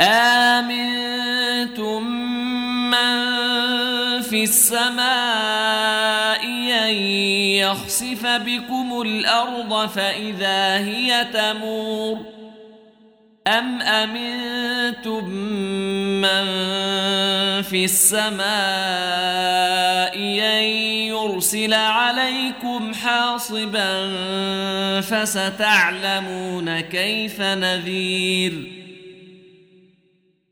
آمنتم من في السماء أن يخسف بكم الأرض فإذا هي تمور أم أمنتم من في السماء أن يرسل عليكم حاصبا فستعلمون كيف نذير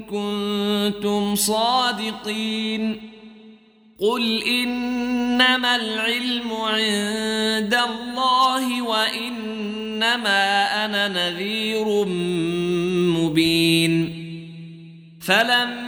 كنتم صادقين قل إنما العلم عند الله وإنما أنا نذير مبين فلما